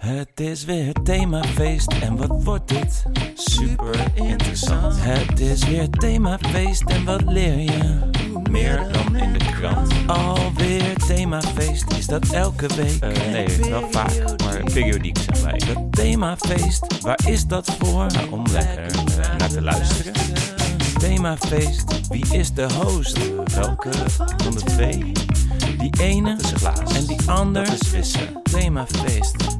Het is weer themafeest en wat wordt dit? Super interessant. Het is weer themafeest en wat leer je? Meer dan in de krant. Alweer themafeest, is dat elke week? Eh, nee, wel vaak, maar periodiek zijn wij. Dat themafeest, waar is dat voor? Nou, om lekker eh, naar te luisteren. Themafeest, wie is de host? Welke van de twee? Die ene Dat is Klaas. en die ander? Dat is Wissen. Themafeest. Themafeest.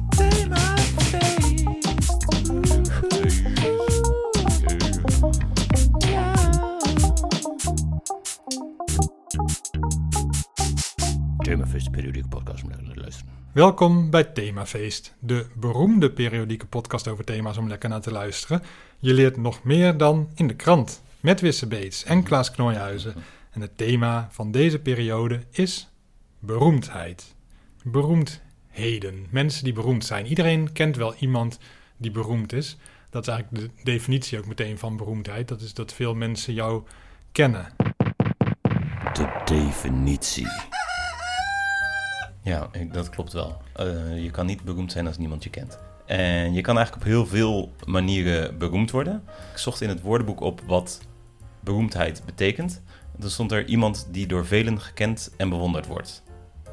Themafeest periodieke podcast om lekker naar te luisteren. Welkom bij Themafeest, de beroemde periodieke podcast over thema's om lekker naar te luisteren. Je leert nog meer dan in de krant, met Wisse Beets en Klaas Knooihuizen. En het thema van deze periode is beroemdheid. Beroemdheden, mensen die beroemd zijn. Iedereen kent wel iemand die beroemd is. Dat is eigenlijk de definitie ook meteen van beroemdheid. Dat is dat veel mensen jou kennen. De definitie. Ja, ik- dat klopt wel. Eh, je kan niet beroemd zijn als niemand je kent. En je kan eigenlijk op heel veel manieren beroemd worden. Ik zocht in het woordenboek op wat beroemdheid betekent. En toen stond er iemand die door velen gekend en bewonderd wordt.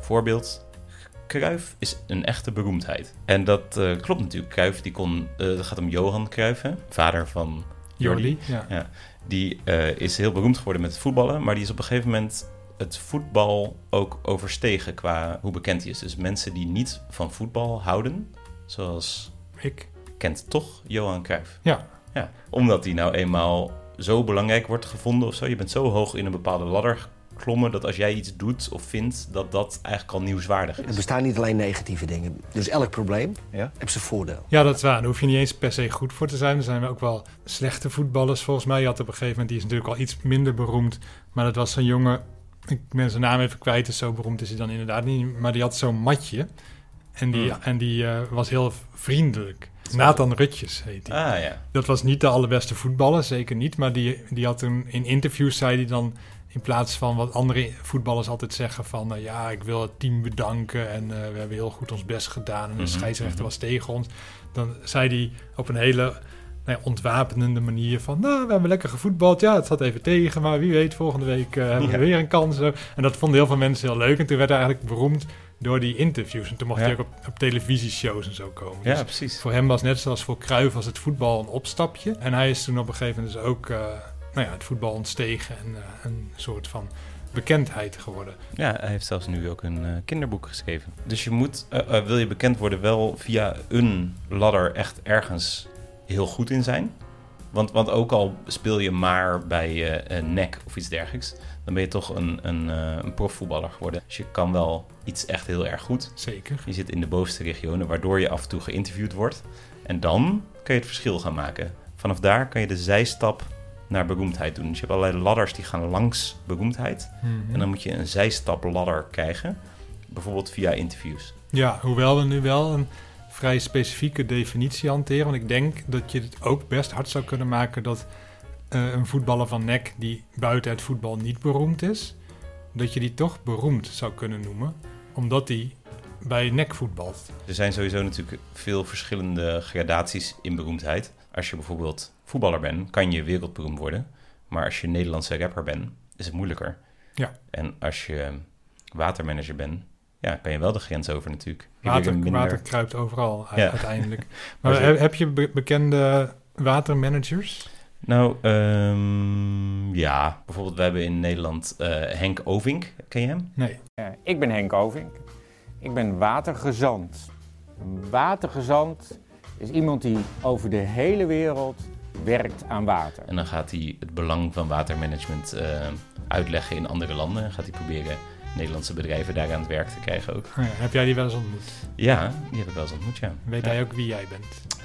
Voorbeeld, Cruijff is een echte beroemdheid. En dat eh, klopt natuurlijk. Cruijff, die kon, eh, het gaat om Johan hè, vader van Jordi, ja. ja, die eh, is heel beroemd geworden met het voetballen, maar die is op een gegeven moment het voetbal ook overstegen qua hoe bekend hij is. Dus mensen die niet van voetbal houden, zoals Ik. kent toch Johan Cruijff. Ja, Ja, omdat hij nou eenmaal zo belangrijk wordt gevonden of zo. Je bent zo hoog in een bepaalde ladder geklommen dat als jij iets doet of vindt, dat dat eigenlijk al nieuwswaardig Er is. bestaan niet alleen negatieve dingen. Dus elk probleem heeft zijn voordeel. Ja, dat is waar. Daar hoef je niet eens per se goed voor te zijn. Er zijn ook wel slechte voetballers volgens mij. Je had op een gegeven moment, die is natuurlijk al iets minder beroemd. Maar dat was zo'n jongen, ik ben zijn naam even kwijt, dus zo beroemd is hij dan inderdaad niet. Maar die had zo'n matje. En die, Hmm. en die eh, was heel vriendelijk. Nathan Rutjes heet hij. Ah ja, Dat was niet de allerbeste voetballer, zeker niet. Maar die, die had toen in interviews, zei hij dan... in plaats van wat andere voetballers altijd zeggen van... nou ja, ik wil het team bedanken en eh, we hebben heel goed ons best gedaan... en de Mhm, scheidsrechter mhm. was tegen ons. Dan zei hij op een hele nou ja, ontwapenende manier van... nou, we hebben lekker gevoetbald. Ja, het zat even tegen, maar wie weet, volgende week eh, hebben Ja. we weer een kans. En dat vonden heel veel mensen heel leuk. En toen werd hij eigenlijk beroemd door die interviews. En toen mocht Ja. hij ook op, op televisieshows en zo komen. ja Dus precies. voor hem was net zoals voor Cruijff was het voetbal een opstapje. En hij is toen op een gegeven moment dus ook eh, nou ja, het voetbal ontstegen en eh, een soort van bekendheid geworden. Ja, hij heeft zelfs nu ook een eh, kinderboek geschreven. Dus je moet, eh, wil je bekend worden, wel via een ladder echt ergens heel goed in zijn. Want, want ook al speel je maar bij een NEC of iets dergelijks, dan ben je toch een, een, een profvoetballer geworden. Dus je kan wel iets echt heel erg goed. Zeker. Je zit in de bovenste regionen, waardoor je af en toe geïnterviewd wordt. En dan kan je het verschil gaan maken. Vanaf daar kan je de zijstap naar beroemdheid doen. Dus je hebt allerlei ladders die gaan langs beroemdheid. Mhm. En dan moet je een zijstapladder krijgen. Bijvoorbeeld via interviews. Ja, hoewel we nu wel een vrij specifieke definitie hanteren. Want ik denk dat je het ook best hard zou kunnen maken dat eh, een voetballer van NEC die buiten het voetbal niet beroemd is, dat je die toch beroemd zou kunnen noemen, omdat hij bij NEC voetbalt. Er zijn sowieso natuurlijk veel verschillende gradaties in beroemdheid. Als je bijvoorbeeld voetballer bent, kan je wereldberoemd worden. Maar als je Nederlandse rapper bent, is het moeilijker. Ja. En als je watermanager bent, ja, kan je wel de grens over natuurlijk. Water, minder- kruipt overal u- Ja. uiteindelijk. Maar heb, heb je be- bekende watermanagers? Nou, ehm, ja. Bijvoorbeeld, we hebben in Nederland eh, Henk Ovink. Ken je hem? Nee. Eh, ik ben Henk Ovink. Ik ben watergezant. Een watergezant is iemand die over de hele wereld werkt aan water. En dan gaat hij het belang van watermanagement eh, uitleggen in andere landen. En gaat hij proberen Nederlandse bedrijven daar aan het werk te krijgen ook. Oh ja, heb jij die wel eens ontmoet? Ja, die heb ik wel eens ontmoet, ja. Weet Ja, hij ook wie jij bent? Dat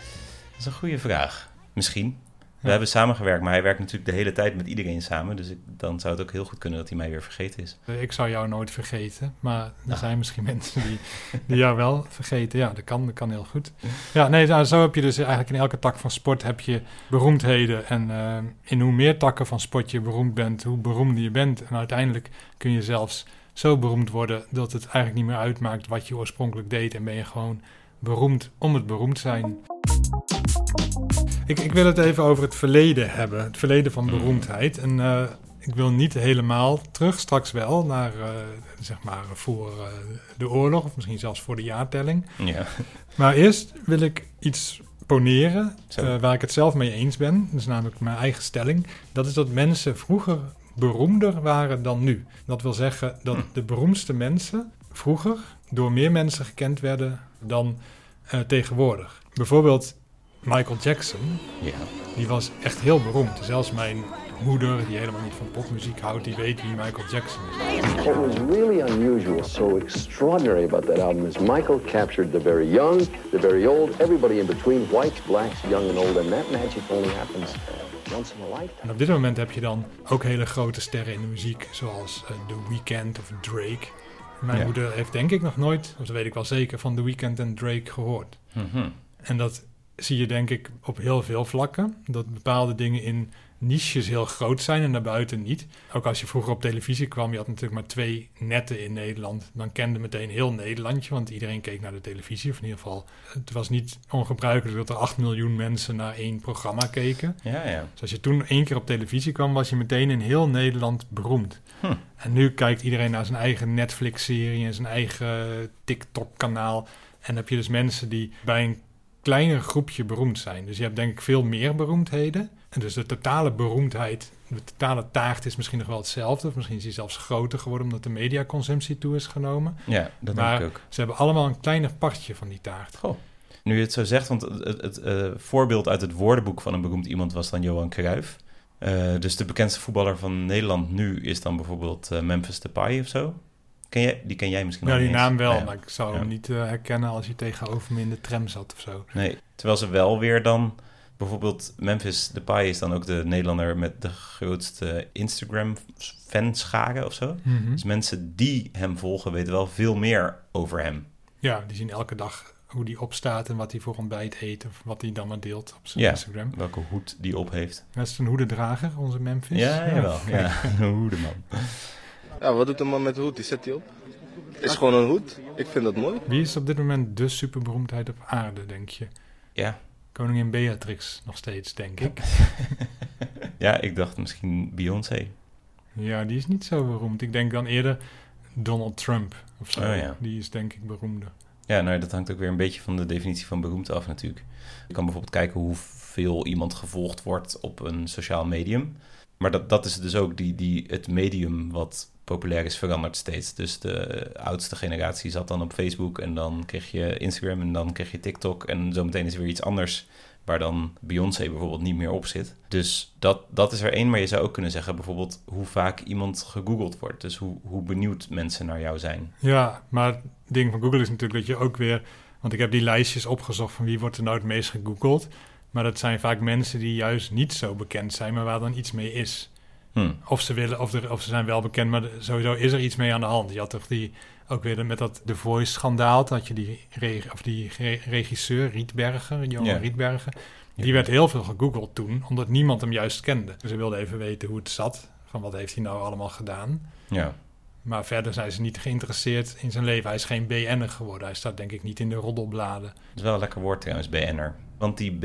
is een goede vraag. Misschien. We hebben samengewerkt, maar hij werkt natuurlijk de hele tijd met iedereen samen. Dus ik, dan zou het ook heel goed kunnen dat hij mij weer vergeten is. Ik zou jou nooit vergeten, maar er zijn misschien mensen die, die jou wel vergeten. Ja, dat kan, dat kan heel goed. Ja, nee, nou, zo heb je dus eigenlijk in elke tak van sport heb je beroemdheden. En eh, in hoe meer takken van sport je beroemd bent, hoe beroemder je bent. En uiteindelijk kun je zelfs zo beroemd worden dat het eigenlijk niet meer uitmaakt wat je oorspronkelijk deed. En ben je gewoon beroemd om het beroemd zijn. Ik, ik wil het even over het verleden hebben. Het verleden van beroemdheid. En eh, ik wil niet helemaal terug, straks wel, naar eh, zeg maar voor eh, de oorlog. Of misschien zelfs voor de jaartelling. Ja. Maar eerst wil ik iets poneren waar ik het zelf mee eens ben. Dat is namelijk mijn eigen stelling. Dat is dat mensen vroeger beroemder waren dan nu. Dat wil zeggen dat de beroemdste mensen vroeger door meer mensen gekend werden dan tegenwoordig. Bijvoorbeeld Michael Jackson, ja. die was echt heel beroemd. Zelfs mijn moeder, die helemaal niet van popmuziek houdt, die weet wie Michael Jackson is. What was really unusual, so extraordinary about that album is Michael captured the very young, the very old, everybody in between, whites, blacks, young and old, and that magic only happens once in a lifetime. En op dit moment heb je dan ook hele grote sterren in de muziek, zoals eh, The Weeknd of Drake. Mijn Ja. moeder heeft denk ik nog nooit, of dat weet ik wel zeker, van The Weeknd en Drake gehoord. Mhm. En dat zie je denk ik op heel veel vlakken. Dat bepaalde dingen in niches heel groot zijn en daarbuiten niet. Ook als je vroeger op televisie kwam, je had natuurlijk maar twee netten in Nederland. Dan kende meteen heel Nederlandje, want iedereen keek naar de televisie. Of in ieder geval, het was niet ongebruikelijk dat er 8 miljoen mensen naar één programma keken. Ja, ja. Dus als je toen één keer op televisie kwam, was je meteen in heel Nederland beroemd. Hm. En nu kijkt iedereen naar zijn eigen Netflix-serie en zijn eigen TikTok-kanaal. En heb je dus mensen die bij een kleiner groepje beroemd zijn. Dus je hebt denk ik veel meer beroemdheden. En dus de totale beroemdheid, de totale taart is misschien nog wel hetzelfde. Of misschien is die zelfs groter geworden omdat de mediaconsumptie toe is genomen. Ja, dat Maar- denk ik ook. Ze hebben allemaal een kleiner partje van die taart. Goh. Nu je het zo zegt, want het, het, het, eh, voorbeeld uit het woordenboek van een beroemd iemand was dan Johan Cruijff. Eh, dus de bekendste voetballer van Nederland nu is dan bijvoorbeeld eh, Memphis Depay of zo. Ken jij, die ken jij misschien Ja, nog die niet eens. naam wel, ja. maar ik zou Ja. hem niet eh, herkennen als hij tegenover me in de tram zat of zo. Nee, terwijl ze wel weer dan... Bijvoorbeeld Memphis Depay is dan ook de Nederlander met de grootste Instagram-fanscharen of zo. Mhm. Dus mensen die hem volgen weten wel veel meer over hem. Ja, die zien elke dag hoe die opstaat en wat hij voor ontbijt eet of wat hij dan maar deelt op zijn Ja. Instagram. Welke hoed die op heeft. Dat is een hoedendrager, onze Memphis. Ja, jawel. Ja, een hoedeman. Ja, wat doet een man met een hoed? Die zet hij op. Is gewoon een hoed. Ik vind dat mooi. Wie is op dit moment de superberoemdheid op aarde, denk je? Ja. Koningin Beatrix nog steeds, denk ik. ja, ik dacht misschien Beyoncé. Ja, die is niet zo beroemd. Ik denk dan eerder Donald Trump of zo. Oh, ja. Die is denk ik beroemder. Ja, nou, dat hangt ook weer een beetje van de definitie van beroemd af natuurlijk. Je kan bijvoorbeeld kijken hoeveel iemand gevolgd wordt op een sociaal medium. Maar dat, dat is dus ook die, die, het medium wat populair is veranderd steeds. Dus de oudste generatie zat dan op Facebook en dan kreeg je Instagram en dan kreeg je TikTok. En zometeen is er weer iets anders waar dan Beyoncé bijvoorbeeld niet meer op zit. Dus dat, dat is er één, maar je zou ook kunnen zeggen bijvoorbeeld hoe vaak iemand gegoogeld wordt. Dus hoe, hoe benieuwd mensen naar jou zijn. Ja, maar het ding van Google is natuurlijk dat je ook weer... Want ik heb die lijstjes opgezocht van wie wordt er nou het meest gegoogeld. Maar dat zijn vaak mensen die juist niet zo bekend zijn, maar waar dan iets mee is. Hm. Of ze willen, of, er, of ze zijn wel bekend, maar sowieso is er iets mee aan de hand. Je had toch die, ook weer met dat The Voice-schandaal, dat je die, of die re- regisseur Rietberger, Johan Ja. Rietberger, Ja. die werd heel veel gegoogeld toen, omdat niemand hem juist kende. Dus ze wilden even weten hoe het zat, van wat heeft hij nou allemaal gedaan. Ja, Maar verder zijn ze niet geïnteresseerd in zijn leven. Hij is geen BN'er geworden. Hij staat denk ik niet in de roddelbladen. Dat is wel een lekker woord trouwens, BN'er. Want die B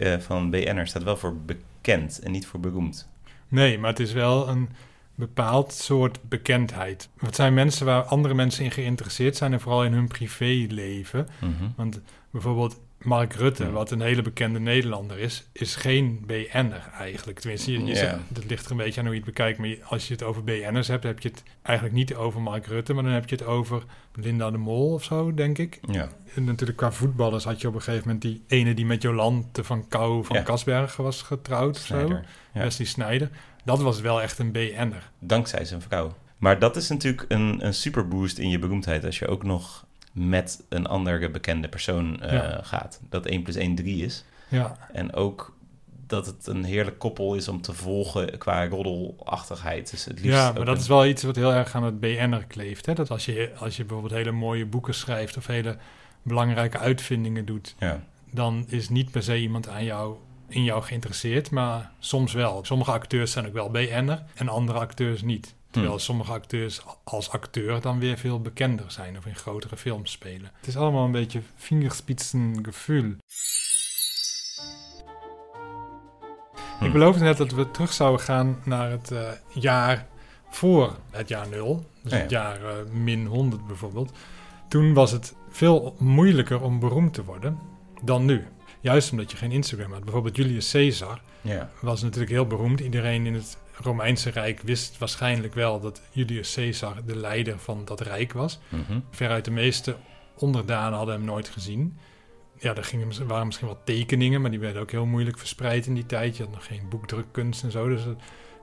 eh, van BN'er staat wel voor bekend en niet voor beroemd. Nee, maar het is wel een bepaald soort bekendheid. Het zijn mensen waar andere mensen in geïnteresseerd zijn... en vooral in hun privéleven. Mhm. Want bijvoorbeeld Mark Rutte, wat een hele bekende Nederlander is... is geen BN'er eigenlijk. Tenminste, je, je Ja. zegt, dat ligt er een beetje aan hoe je het bekijkt... maar als je het over BN'ers hebt... heb je het eigenlijk niet over Mark Rutte... maar dan heb je het over Linda de Mol of zo, denk ik. Ja, En natuurlijk qua voetballers had je op een gegeven moment die ene die met Jolante van Kou van. Kasbergen was getrouwd zo. Snijder. Ja. Wesley Snijder. Dat was wel echt een BN'er. Dankzij zijn vrouw. Maar dat is natuurlijk een, een superboost in je beroemdheid als je ook nog met een andere bekende persoon eh, Ja. gaat. Dat 1 plus 1 3 is. Ja, En ook dat het een heerlijk koppel is om te volgen qua roddelachtigheid. Dus het liefst ja maar dat een- is wel iets wat heel erg aan het BN'er kleeft. Hè? Dat als je, als je bijvoorbeeld hele mooie boeken schrijft of hele belangrijke uitvindingen doet, Ja, dan is niet per se iemand aan jou, in jou geïnteresseerd, maar soms wel. Sommige acteurs zijn ook wel BN'er en andere acteurs niet. Terwijl sommige acteurs als acteur dan weer veel bekender zijn of in grotere films spelen. Het is allemaal een beetje vingerspitsengevoel. Ik beloofde net dat we terug zouden gaan naar het eh, jaar voor het jaar nul. Dus Ja, het ja. jaar eh, min 100 bijvoorbeeld. Toen was het veel moeilijker om beroemd te worden dan nu. Juist omdat je geen Instagram had. Bijvoorbeeld Julius Caesar Ja. was natuurlijk heel beroemd. Iedereen in het Romeinse Rijk wist waarschijnlijk wel dat Julius Caesar de leider van dat rijk was. Mhm. Veruit de meeste onderdanen hadden hem nooit gezien. Ja, er gingen, waren misschien wel tekeningen, maar die werden ook heel moeilijk verspreid in die tijd. Je had nog geen boekdrukkunst en zo. Dus het-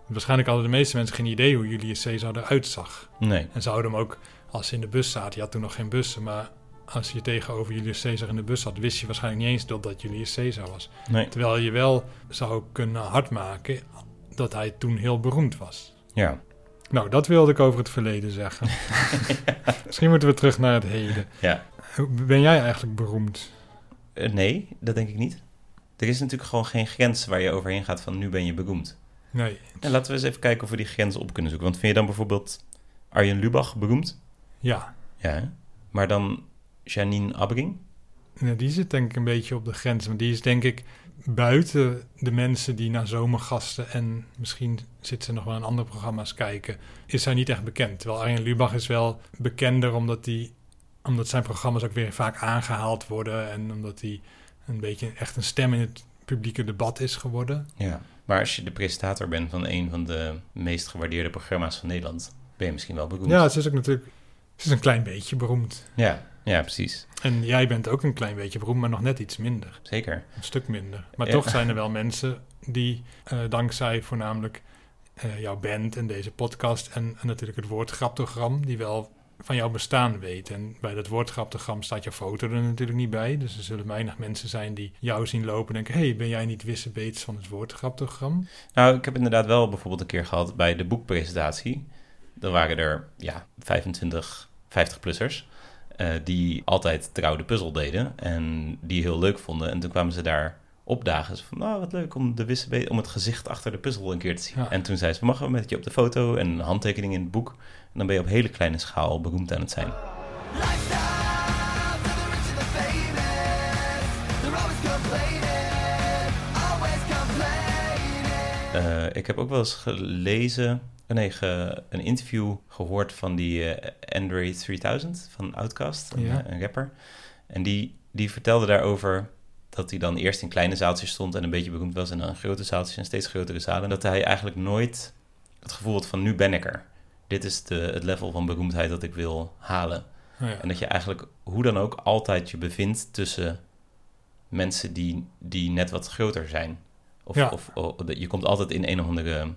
waarschijnlijk hadden de meeste mensen geen idee hoe Julius Caesar eruit zag. Nee. En zouden hem ook, als ze in de bus zaten, je had toen nog geen bussen, maar als je tegenover Julius Caesar in de bus zat, wist je waarschijnlijk niet eens dat dat Julius Caesar was. Nee. Terwijl je wel zou kunnen hardmaken dat hij toen heel beroemd was. Ja. Nou, dat wilde ik over het verleden zeggen. Misschien moeten we terug naar het heden. Ja. Ben jij eigenlijk beroemd? Eh, nee, dat denk ik niet. Er is natuurlijk gewoon geen grens waar je overheen gaat van nu ben je beroemd. Nee. En laten we eens even kijken of we die grens op kunnen zoeken. Want vind je dan bijvoorbeeld Arjen Lubach beroemd? Ja. Ja. Maar dan Janine Abbring? Nou, die zit denk ik een beetje op de grens. Want die is denk ik buiten de mensen die naar zomergasten en misschien zit ze nog wel in andere programma's kijken, is hij niet echt bekend. Terwijl Arjen Lubach is wel bekender omdat, die, omdat zijn programma's ook weer vaak aangehaald worden en omdat hij een beetje echt een stem in het publieke debat is geworden. Ja. Maar als je de presentator bent van een van de meest gewaardeerde programma's van Nederland, ben je misschien wel beroemd. Ja, ze is ook natuurlijk is een klein beetje beroemd. ja, ja, precies. En jij bent ook een klein beetje beroemd, maar nog net iets minder. Zeker. Een stuk minder. Maar Ja. toch zijn er wel mensen die eh, dankzij voornamelijk eh, jouw band en deze podcast en, en natuurlijk het woordgraptogram, die wel van jouw bestaan weten. En bij dat woordgraptogram staat jouw foto er natuurlijk niet bij. Dus er zullen weinig mensen zijn die jou zien lopen en denken... hey, ben jij niet Wisse Beets van het woordgraptogram? Nou, ik heb inderdaad wel bijvoorbeeld een keer gehad bij de boekpresentatie. Dan waren er ja, 25, 50-plussers eh, die altijd trouw de puzzel deden en die heel leuk vonden. En toen kwamen ze daar opdagen. Ze van, nou, wat leuk om, de wisse om het gezicht achter de puzzel een keer te zien. Ja. En toen zei ze, mogen we met je op de foto en een handtekening in het boek. En dan ben je op hele kleine schaal beroemd aan het zijn. Eh, ik heb ook wel eens gelezen, nee, ge- een interview gehoord van die eh, Andre 3000 van Outkast, een, Ja. eh, een rapper. En die, die vertelde daarover dat hij dan eerst in kleine zaaltjes stond en een beetje beroemd was en dan in grote zaaltjes en steeds grotere zalen. En dat hij eigenlijk nooit het gevoel had van nu ben ik er. Dit is de, het level van beroemdheid dat ik wil halen. Nou ja. En dat je eigenlijk hoe dan ook altijd je bevindt tussen mensen die, die net wat groter zijn. Of, Ja. of, of dat- je komt altijd in een of andere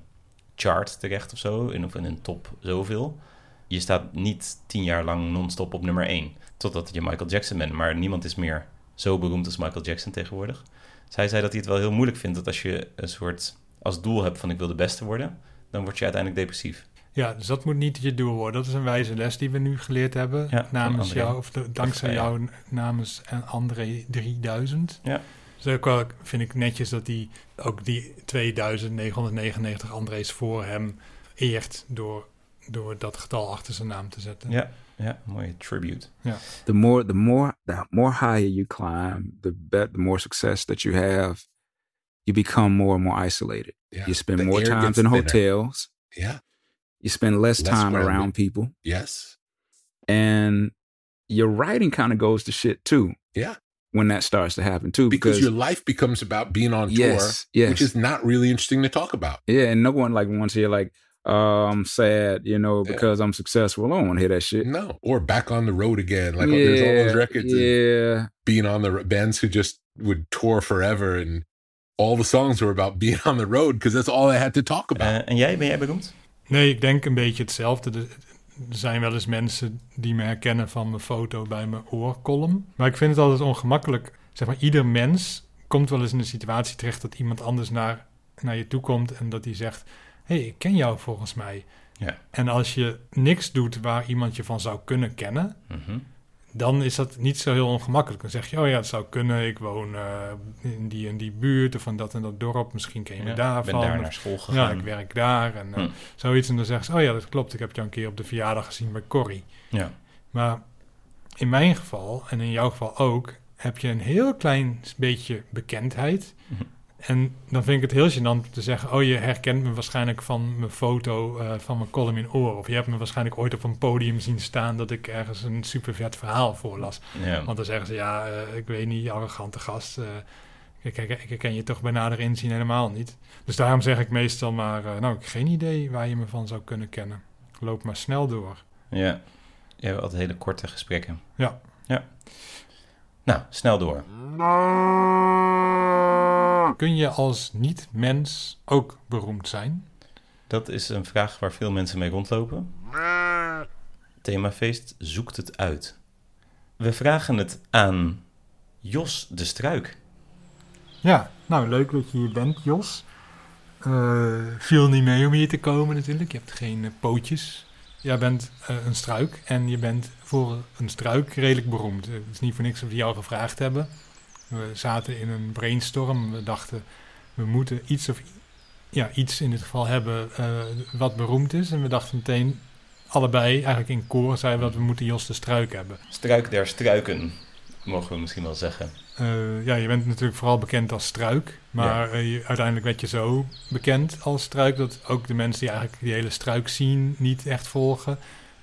chart terecht of zo, in, of in een top zoveel. Je staat niet tien jaar lang non-stop op nummer één, totdat je Michael Jackson bent. Maar niemand is meer zo beroemd als Michael Jackson tegenwoordig. Zij zei dat hij het wel heel moeilijk vindt dat als je een soort als doel hebt van ik wil de beste worden, dan word je uiteindelijk depressief. Ja, dus dat moet niet je doel worden. Dat is een wijze les die we nu geleerd hebben. Ja, namens jou, of de- dankzij ja. jou, namens André 3000. Ja. Dus ook wel vind ik netjes dat hij ook die 2999 André's voor hem eert door, door dat getal achter zijn naam te zetten. Ja, ja mooie tribute. the more the more the more higher you climb, the bet the more success that you have, you become more and more isolated. Yeah. You spend The more gets in thinner. hotels. Yeah. You spend less, Less time around around people, Yes. and your writing kind of goes to shit too. Yeah. When that starts to happen too, Because your life becomes about being on Yes, tour, yes. which is not really interesting to talk about. yeah, and no one like wants to hear like, oh, I'm sad, you know, Yeah. because I'm successful. I don't want to hear that shit. No. Or back on the road again. Like oh, there's all those records Yeah, being on the bands who just would tour forever and all the songs were about being on the road because that's all I had to talk about. Eh, en jij, ben jij beroemd? Nee, ik denk een beetje hetzelfde. Er zijn wel eens mensen die me herkennen van mijn foto bij mijn oorkolom. Maar ik vind het altijd ongemakkelijk. Zeg maar, ieder mens komt wel eens in een situatie terecht dat iemand anders naar, naar je toe komt en dat hij zegt: Hé, hey, ik ken jou volgens mij. Ja. En als je niks doet waar iemand je van zou kunnen kennen, Mhm. Dan is dat niet zo heel ongemakkelijk. Dan zeg je, oh ja, het zou kunnen. Ik woon eh, in die en die buurt of van dat en dat dorp. Misschien ken je me Ja, daarvan. ben daar naar school Ja, gegaan. ik werk daar en eh, Hm. zoiets. En dan zeggen ze, oh ja, dat klopt. Ik heb je een keer op de verjaardag gezien bij Corrie. Ja. Maar in mijn geval, en in jouw geval ook, heb je een heel klein beetje bekendheid. Mhm. En dan vind ik het heel gênant om te zeggen... oh, je herkent me waarschijnlijk van mijn foto eh, van mijn column in Oor. Of je hebt me waarschijnlijk ooit op een podium zien staan... dat ik ergens een super vet verhaal voorlas. Ja. Want dan zeggen ze, ja, eh, ik weet niet, arrogante gast... eh, ik, ik, ik herken je toch bij nader inzien helemaal niet. Dus daarom zeg ik meestal maar... nou, ik heb geen idee waar je me van zou kunnen kennen. Loop maar snel door. Ja. Je hebt altijd hele korte gesprekken. Ja. Ja. Nou, snel door. Kun je als niet-mens ook beroemd zijn? Dat is een vraag waar veel mensen mee rondlopen. Themafeest zoekt het uit. We vragen het aan Jos de Struik. Ja, nou leuk dat je hier bent, Jos. Eh, viel niet mee om hier te komen natuurlijk. Je hebt geen eh, pootjes. Jij bent eh, een struik en je bent voor een struik redelijk beroemd. Het is niet voor niks dat we jou gevraagd hebben. We zaten in een brainstorm. We dachten, we moeten iets of ja, iets in dit geval hebben eh, wat beroemd is. En we dachten meteen, allebei eigenlijk in koor, zeiden we dat we moeten Jos de Struik hebben. Struik der struiken, mogen we misschien wel zeggen. Eh, ja, je bent natuurlijk vooral bekend als struik. Maar eh, je- uiteindelijk werd je zo bekend als struik... dat ook de mensen die eigenlijk die hele struik zien niet echt volgen...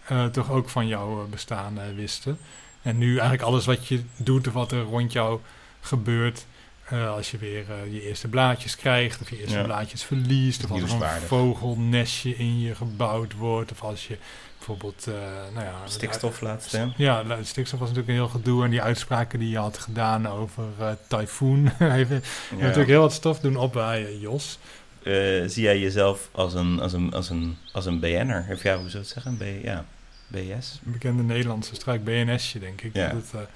eh, toch ook van jouw bestaan wisten. En nu eigenlijk alles wat je doet of wat er rond jou gebeurt... als je weer je eerste blaadjes krijgt of je eerste Ja. blaadjes verliest... of als er een vogelnestje in je gebouwd wordt... of als je bijvoorbeeld... eh, nou ja, Stikstof laatst, hè? ja, stikstof was natuurlijk een heel gedoe. En die uitspraken die je had gedaan over eh tyfoon. Even Ja. natuurlijk heel wat stof doen opwaaien, Jos. Eh, zie jij jezelf als een, als een, als een, als een BN'er? Of ja, hoe zou je het zeggen? B, ja, BS? Een bekende Nederlandse struik, BNS'je denk ik Ja. dat het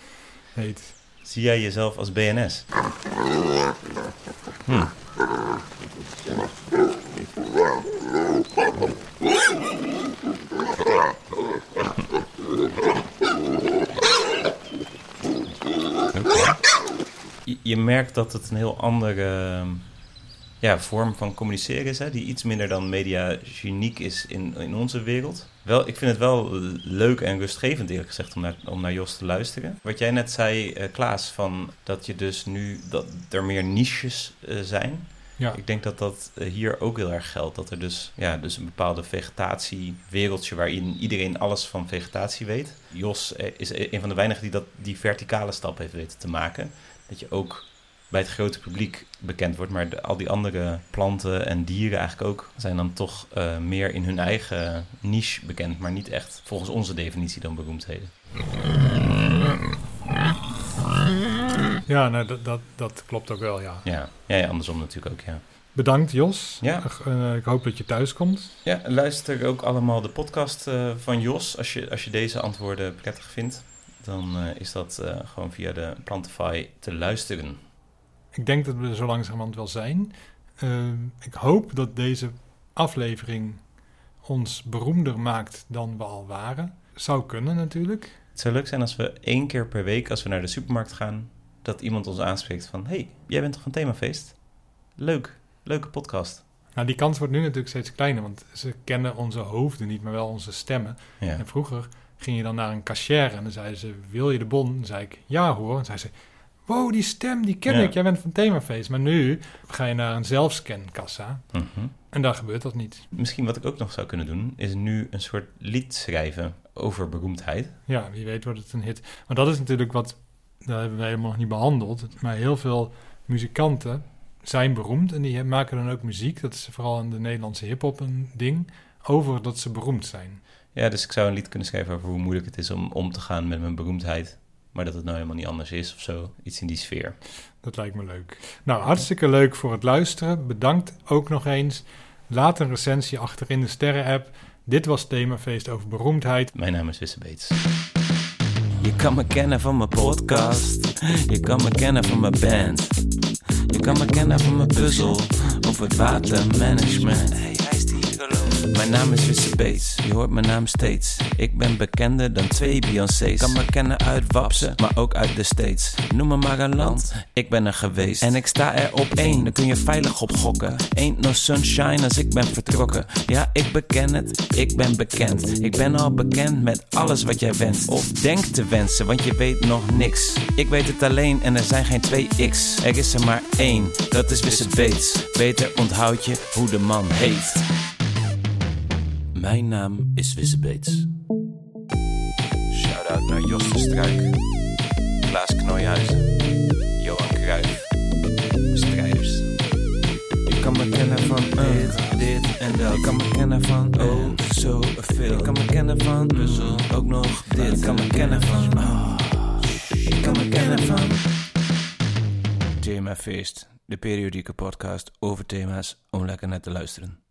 heet. Zie jij jezelf als BNS? Hm. Je, merkt dat het een heel andere ja, vorm van communiceren is, hè, die iets minder dan media uniek is in, in onze wereld. Wel, ik vind het wel leuk en rustgevend, eerlijk gezegd, om naar, om naar Jos te luisteren. Wat jij net zei, eh, Klaas, van dat je dus nu dat er meer niches eh, zijn. Ja. Ik denk dat dat eh, hier ook heel erg geldt. Dat er dus, ja, dus een bepaalde vegetatiewereldje waarin iedereen alles van vegetatie weet. Jos eh, is een van de weinigen die dat, die verticale stap heeft weten te maken. Dat je ook bij het grote publiek bekend wordt. Maar al die andere planten en dieren eigenlijk ook zijn dan toch eh, meer in hun eigen niche bekend. Maar niet echt volgens onze definitie dan beroemdheden. Ja, nou, dat, dat, dat klopt ook wel, ja. Ja, ja, andersom natuurlijk ook, ja. Bedankt, Jos. Ja. Eh, ik hoop dat je thuis komt. Ja, luister ook allemaal de podcast eh, van Jos. Als je, als je deze antwoorden prettig vindt, dan eh, is dat gewoon via de Plantify te luisteren. Ik denk dat we er zo langzamerhand wel zijn. Ik hoop dat deze aflevering ons beroemder maakt dan we al waren. Zou kunnen natuurlijk. Het zou leuk zijn als we één keer per week, als we naar de supermarkt gaan, dat iemand ons aanspreekt van... hey, jij bent toch van Themafeest? Leuk, leuke podcast. Nou, die kans wordt nu natuurlijk steeds kleiner, want ze kennen onze hoofden niet, maar wel onze stemmen. Ja. En vroeger ging je dan naar een cashier en dan zeiden ze, wil je de bon? Dan zei ik, ja hoor. En zei ze, wow, die stem, die ken Ja. ik, jij bent van Themafeest. Maar nu ga je naar een zelfscankassa Mhm. en daar gebeurt dat niet. Misschien wat ik ook nog zou kunnen doen, is nu een soort lied schrijven over beroemdheid. Ja, wie weet wordt het een hit. Maar dat is natuurlijk wat, dat hebben we helemaal nog niet behandeld. Maar heel veel muzikanten zijn beroemd en die maken dan ook muziek. Dat is vooral in de Nederlandse hip-hop een ding. Over dat ze beroemd zijn. Ja, dus ik zou een lied kunnen schrijven over hoe moeilijk het is om om te gaan met mijn beroemdheid. Maar dat het nou helemaal niet anders is of zo. Iets in die sfeer. Dat lijkt me leuk. Nou, hartstikke leuk voor het luisteren. Bedankt ook nog eens. Laat een recensie achter in de sterren-app. Dit was Themafeest over beroemdheid. Mijn naam is Wisse Beets. Je kan me kennen van mijn podcast. Je kan me kennen van mijn band. Je kan me kennen van mijn puzzel of het watermanagement. Mijn naam is Wisse Bates, je hoort mijn naam steeds. Ik ben bekender dan twee Beyoncé's. Kan me kennen uit Wapsen, maar ook uit de States. Noem me maar een land, ik ben er geweest. En ik sta er op één, daar kun je veilig op gokken. Ain't no sunshine als ik ben vertrokken. Ja, ik beken het, ik ben bekend. Ik ben al bekend met alles wat jij wenst. Of denk te wensen, want je weet nog niks. Ik weet het alleen en er zijn geen twee X. Er is er maar één, dat is Wisse Bates. Beter onthoud je hoe de man heet. Mijn naam is Wisse Bates. Shout-out naar Jos de Struik, Klaas Knooihuizen, Johan Cruijff, de strijders. Je kan me kennen van dit, dit en dat. Je kan me kennen van oh, zo veel. Je kan me kennen van puzzel, ook nog dit. Je kan me kennen van oh, je kan me kennen van... Thema Feest, de periodieke podcast over thema's om lekker naar te luisteren.